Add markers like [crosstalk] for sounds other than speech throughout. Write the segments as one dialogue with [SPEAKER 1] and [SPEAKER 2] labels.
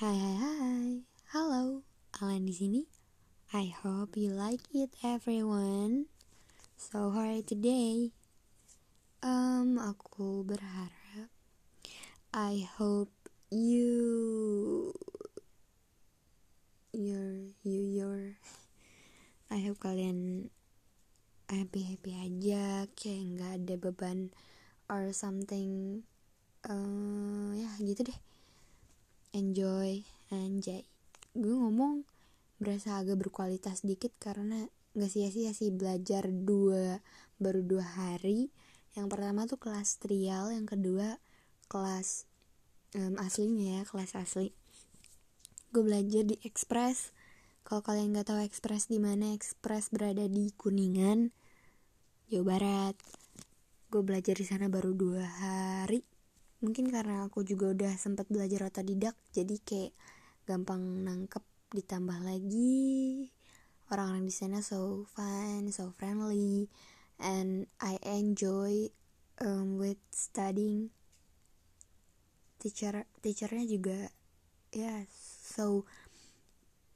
[SPEAKER 1] Hai hai hai, halo, Alan di sini. I hope you like it everyone. So how are you today? Um, aku berharap I hope you your you your I hope kalian happy happy aja kayak nggak ada beban or something uh, ya gitu deh enjoy anjay. Gue ngomong berasa agak berkualitas dikit karena gak sia-sia sih belajar dua baru dua hari. Yang pertama tuh kelas trial yang kedua kelas um, aslinya ya kelas asli. Gue belajar di Express. Kalau kalian nggak tahu Express di mana Express berada di Kuningan Jawa Barat. Gue belajar di sana baru dua hari mungkin karena aku juga udah sempat belajar otodidak jadi kayak gampang nangkep ditambah lagi orang-orang di sana so fun so friendly and I enjoy um, with studying. Teacher teachernya juga ya yeah, so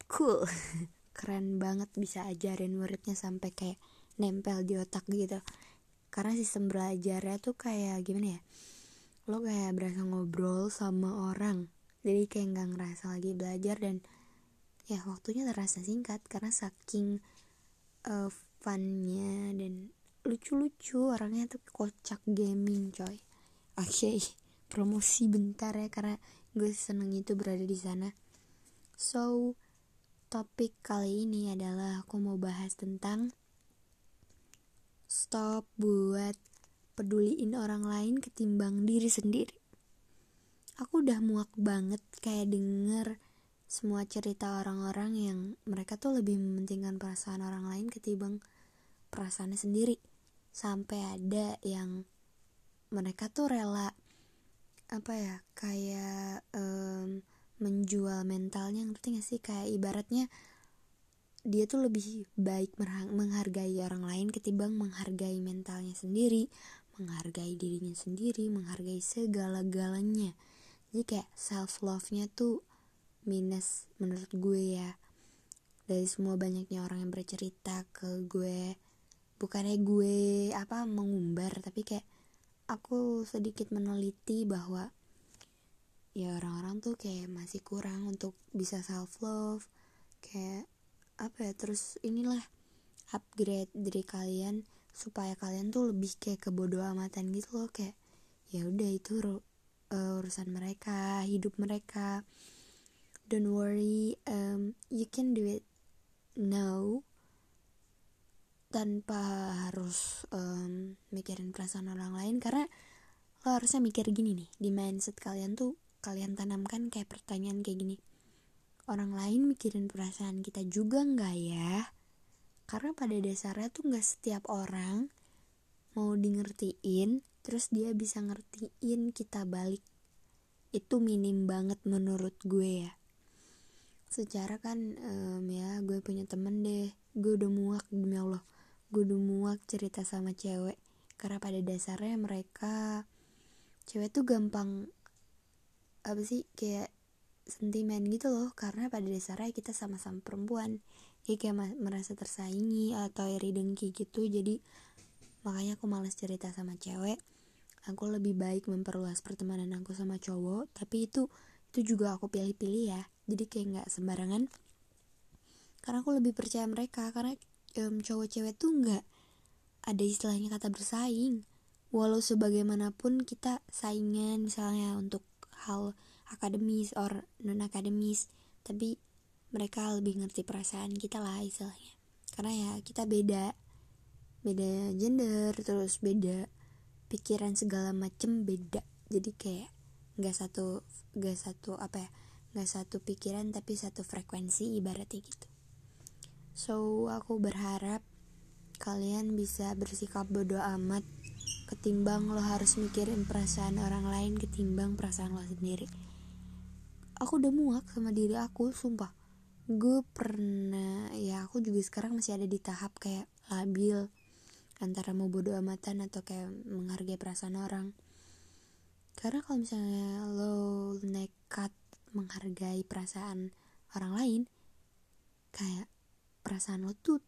[SPEAKER 1] cool. [laughs] Keren banget bisa ajarin muridnya sampai kayak nempel di otak gitu. Karena sistem belajarnya tuh kayak gimana ya lo kayak berasa ngobrol sama orang jadi kayak nggak ngerasa lagi belajar dan ya waktunya terasa singkat karena saking uh, funnya dan lucu-lucu orangnya tuh kocak gaming coy. Oke okay, [laughs] promosi bentar ya karena gue seneng itu berada di sana. So topik kali ini adalah aku mau bahas tentang stop buat peduliin orang lain ketimbang diri sendiri. Aku udah muak banget kayak denger semua cerita orang-orang yang mereka tuh lebih mementingkan perasaan orang lain ketimbang perasaannya sendiri. Sampai ada yang mereka tuh rela apa ya kayak um, menjual mentalnya ngerti gak sih kayak ibaratnya dia tuh lebih baik menghargai orang lain ketimbang menghargai mentalnya sendiri menghargai dirinya sendiri menghargai segala-galanya. Jadi kayak self love nya tuh minus menurut gue ya. Dari semua banyaknya orang yang bercerita ke gue bukannya gue apa mengumbar tapi kayak aku sedikit meneliti bahwa ya orang-orang tuh kayak masih kurang untuk bisa self love kayak apa ya terus inilah upgrade diri kalian supaya kalian tuh lebih kayak kebodoh amatan gitu loh kayak ya udah itu uh, urusan mereka hidup mereka. Don't worry um, you can do it now. Tanpa harus um, mikirin perasaan orang lain karena lo harusnya mikir gini nih di mindset kalian tuh kalian tanamkan kayak pertanyaan kayak gini. Orang lain mikirin perasaan kita juga nggak ya karena pada dasarnya tuh nggak setiap orang mau di ngertiin terus dia bisa ngertiin kita balik. Itu minim banget menurut gue ya. Secara kan um, ya gue punya temen deh. Gue udah muak demi Allah. Gue udah muak cerita sama cewek. Karena pada dasarnya mereka cewek tuh gampang apa sih kayak sentimen gitu loh. Karena pada dasarnya kita sama-sama perempuan jadi kayak merasa tersaingi atau iri dengki gitu. Jadi makanya aku males cerita sama cewek. Aku lebih baik memperluas pertemanan aku sama cowok. Tapi itu itu juga aku pilih-pilih ya. Jadi kayak nggak sembarangan. Karena aku lebih percaya mereka. Karena um, cowok cewek tuh nggak ada istilahnya kata bersaing. Walau sebagaimanapun kita saingan. Misalnya untuk hal akademis or non akademis tapi mereka lebih ngerti perasaan kita lah istilahnya. Karena ya kita beda beda gender terus beda pikiran segala macem beda. Jadi kayak nggak satu nggak satu apa ya nggak satu pikiran tapi satu frekuensi ibaratnya gitu. So aku berharap kalian bisa bersikap bodoh amat ketimbang lo harus mikirin perasaan orang lain ketimbang perasaan lo sendiri. Aku udah muak sama diri aku sumpah gue pernah ya aku juga sekarang masih ada di tahap kayak labil antara mau bodo amatan atau kayak menghargai perasaan orang. Karena kalau misalnya lo nekat menghargai perasaan orang lain kayak perasaan lo tuh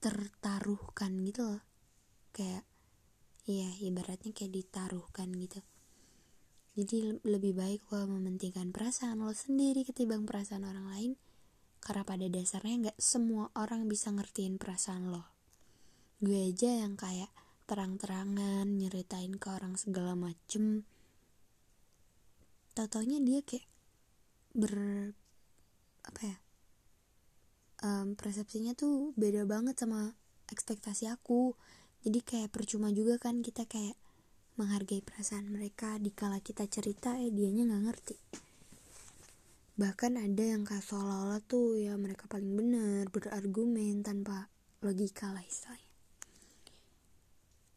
[SPEAKER 1] tertaruhkan gitu loh. Kayak iya ibaratnya kayak ditaruhkan gitu. Jadi lebih baik lo mementingkan perasaan lo sendiri ketimbang perasaan orang lain karena pada dasarnya nggak semua orang bisa ngertiin perasaan lo. Gue aja yang kayak terang-terangan nyeritain ke orang segala macem. Tau dia kayak ber apa ya um, persepsinya tuh beda banget sama ekspektasi aku. Jadi kayak percuma juga kan kita kayak menghargai perasaan mereka. Dikala kita cerita eh dianya nggak ngerti bahkan ada yang kayak seolah-olah tuh ya mereka paling benar berargumen tanpa logika lah istilahnya.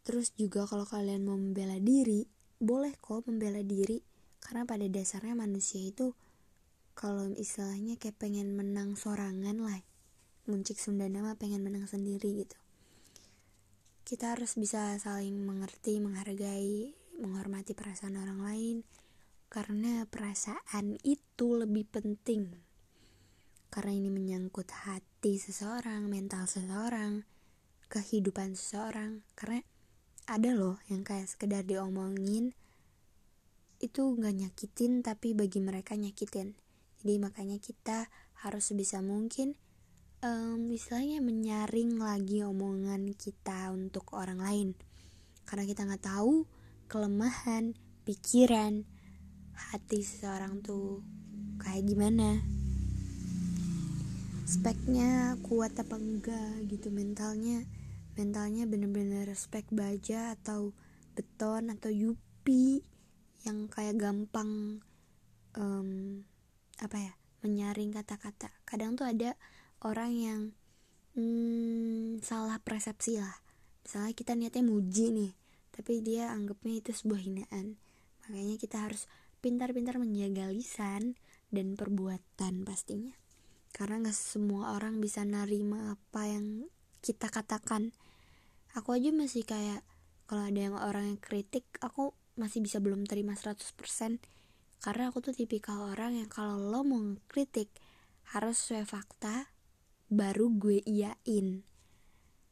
[SPEAKER 1] Terus juga kalau kalian mau membela diri boleh kok membela diri. Karena pada dasarnya manusia itu kalau istilahnya kayak pengen menang sorangan lah muncik Sunda nama pengen menang sendiri gitu. Kita harus bisa saling mengerti menghargai menghormati perasaan orang lain karena perasaan itu lebih penting. Karena ini menyangkut hati seseorang mental seseorang kehidupan seseorang. Karena ada loh yang kayak sekedar diomongin itu nggak nyakitin tapi bagi mereka nyakitin. Jadi makanya kita harus sebisa mungkin um, istilahnya menyaring lagi omongan kita untuk orang lain. Karena kita nggak tahu kelemahan pikiran hati seseorang tuh kayak gimana? Speknya kuat apa enggak gitu mentalnya mentalnya bener-bener spek baja atau beton atau yupi yang kayak gampang um, apa ya menyaring kata-kata. Kadang tuh ada orang yang hmm, salah persepsi lah. Misalnya kita niatnya muji nih tapi dia anggapnya itu sebuah hinaan. Makanya kita harus pintar-pintar menjaga lisan dan perbuatan pastinya. Karena nggak semua orang bisa nerima apa yang kita katakan. Aku aja masih kayak kalau ada yang orang yang kritik aku masih bisa belum terima 100% karena aku tuh tipikal orang yang kalau lo mau kritik harus sesuai fakta baru gue iyain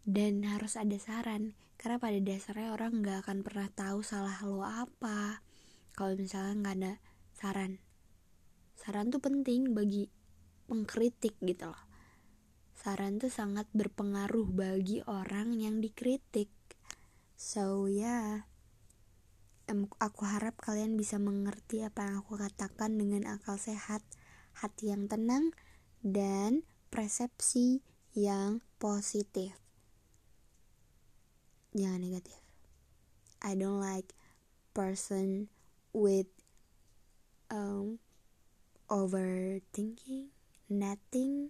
[SPEAKER 1] dan harus ada saran. Karena pada dasarnya orang nggak akan pernah tahu salah lo apa kalau misalnya nggak ada saran saran tuh penting bagi mengkritik gitu loh saran tuh sangat berpengaruh bagi orang yang dikritik so ya yeah aku harap kalian bisa mengerti apa yang aku katakan dengan akal sehat, hati yang tenang, dan persepsi yang positif. Jangan negatif. I don't like person with um, overthinking, nothing,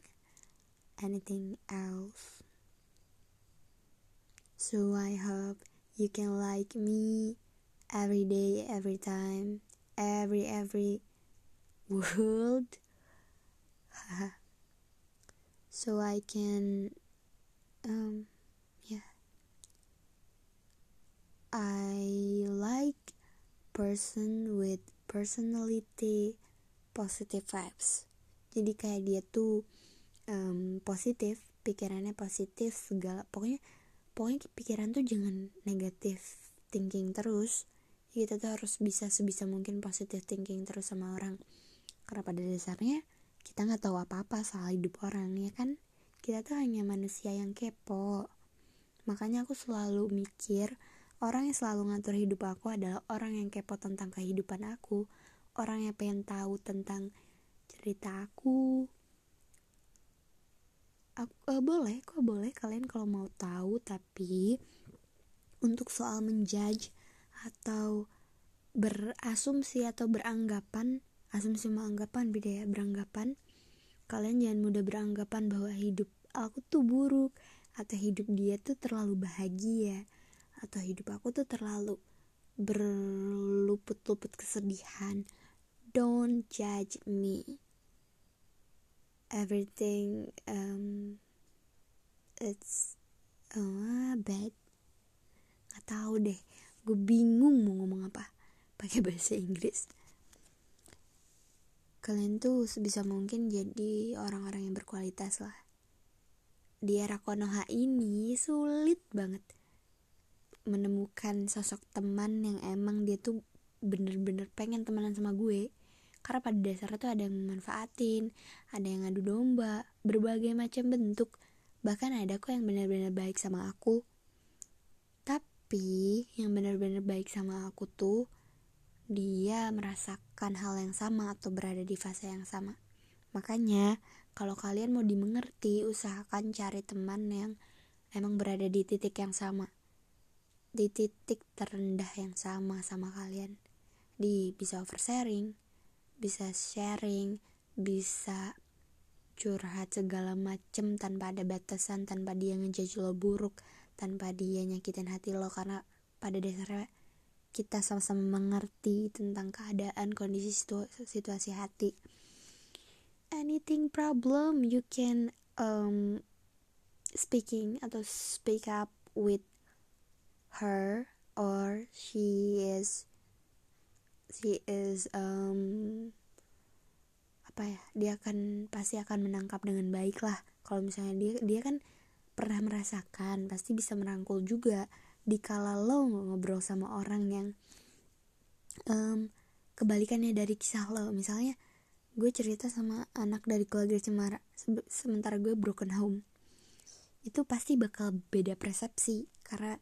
[SPEAKER 1] anything else. So I hope you can like me every day, every time, every every [laughs] world. so I can um yeah. I like person with personality positive vibes. Jadi kayak dia tuh um, positif, pikirannya positif segala pokoknya pokoknya pikiran tuh jangan negatif thinking terus. Kita tuh harus bisa sebisa mungkin positive thinking terus sama orang. Karena pada dasarnya kita nggak tahu apa-apa soal hidup orang ya kan? Kita tuh hanya manusia yang kepo. Makanya aku selalu mikir orang yang selalu ngatur hidup aku adalah orang yang kepo tentang kehidupan aku. Orang yang pengen tahu tentang cerita aku. Aku uh, boleh kok boleh kalian kalau mau tahu tapi untuk soal menjudge atau berasumsi atau beranggapan asumsi sama anggapan beda ya beranggapan. Kalian jangan mudah beranggapan bahwa hidup aku tuh buruk atau hidup dia tuh terlalu bahagia atau hidup aku tuh terlalu berluput-luput kesedihan. Don't judge me. Everything um, it's uh, bad. Nggak tahu deh. Gue bingung mau ngomong apa. Pakai bahasa Inggris. Kalian tuh sebisa mungkin jadi orang-orang yang berkualitas lah. Di era Konoha ini sulit banget menemukan sosok teman yang emang dia tuh bener-bener pengen temenan sama gue karena pada dasarnya tuh ada yang memanfaatin ada yang ngadu domba berbagai macam bentuk bahkan ada kok yang benar-benar baik sama aku tapi yang benar-benar baik sama aku tuh dia merasakan hal yang sama atau berada di fase yang sama. Makanya, kalau kalian mau dimengerti, usahakan cari teman yang emang berada di titik yang sama. Di titik terendah yang sama sama kalian. Di bisa oversharing, bisa sharing, bisa curhat segala macem tanpa ada batasan, tanpa dia ngejudge lo buruk, tanpa dia nyakitin hati lo karena pada dasarnya kita sama-sama mengerti tentang keadaan kondisi situ situasi hati anything problem you can um, speaking atau speak up with her or she is she is um, apa ya dia akan pasti akan menangkap dengan baik lah. Kalau misalnya dia dia kan pernah merasakan pasti bisa merangkul juga dikala lo ngobrol sama orang yang um, kebalikannya dari kisah lo. Misalnya gue cerita sama anak dari keluarga cemara se sementara gue broken home. Itu pasti bakal beda persepsi karena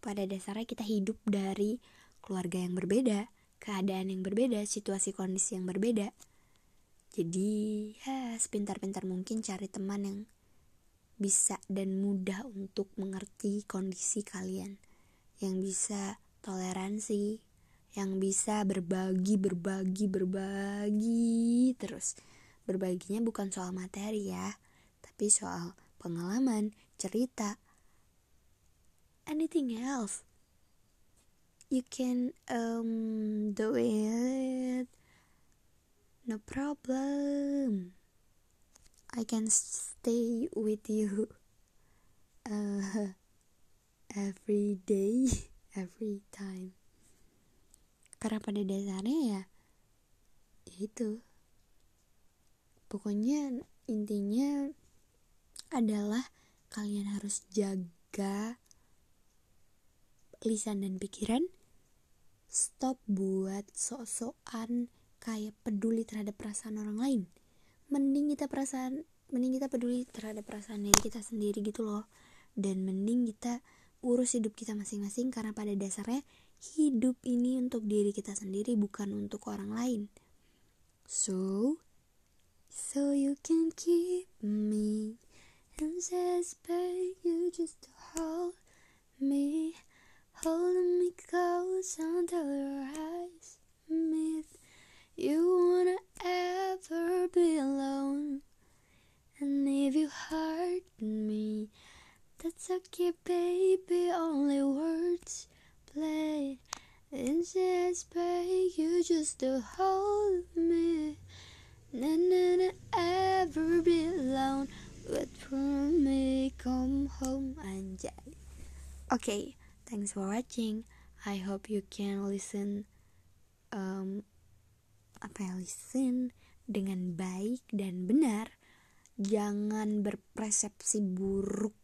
[SPEAKER 1] pada dasarnya kita hidup dari keluarga yang berbeda keadaan yang berbeda situasi kondisi yang berbeda jadi ya sepintar-pintar mungkin cari teman yang bisa dan mudah untuk mengerti kondisi kalian, yang bisa toleransi, yang bisa berbagi, berbagi, berbagi terus. Berbaginya bukan soal materi ya, tapi soal pengalaman, cerita, anything else. You can um, do it, no problem. I can stay with you [laughs] uh, every day, [laughs] every time. Karena pada dasarnya ya, itu. Pokoknya intinya adalah kalian harus jaga lisan dan pikiran. Stop buat sok-sokan kayak peduli terhadap perasaan orang lain. Mending kita perasaan mending kita peduli terhadap perasaan diri kita sendiri gitu loh. Dan mending kita urus hidup kita masing-masing karena pada dasarnya hidup ini untuk diri kita sendiri bukan untuk orang lain. So so you can keep me. And suspect you just hold me hold me close until your eyes meet you wanna ever be alone. And if you hurt me, that's okay, baby. Only words play. And just beg you just to hold me. And then ever be alone. Wait for me, come home, and die. Okay, thanks for watching. I hope you can listen um apa ya listen dengan baik dan benar. Jangan berpersepsi buruk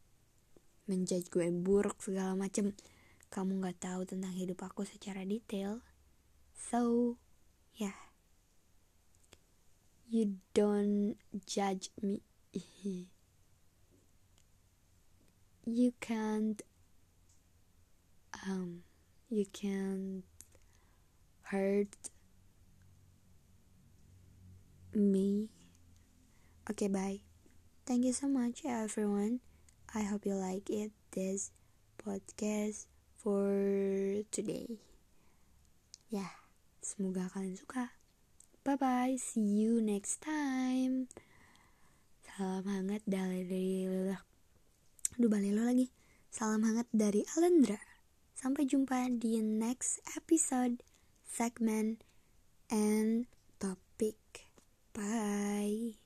[SPEAKER 1] menjudge gue buruk segala macem. Kamu nggak tahu tentang hidup aku secara detail. So yeah. You don't judge me. [laughs] You can't um you can't hurt me. Okay, bye. Thank you so much, everyone. I hope you like it, this podcast for today. Ya, yeah, semoga kalian suka. Bye bye, see you next time. Salam hangat dari Aduh balelo lagi. Salam hangat dari Alendra. Sampai jumpa di next episode, segment, and topic. Bye.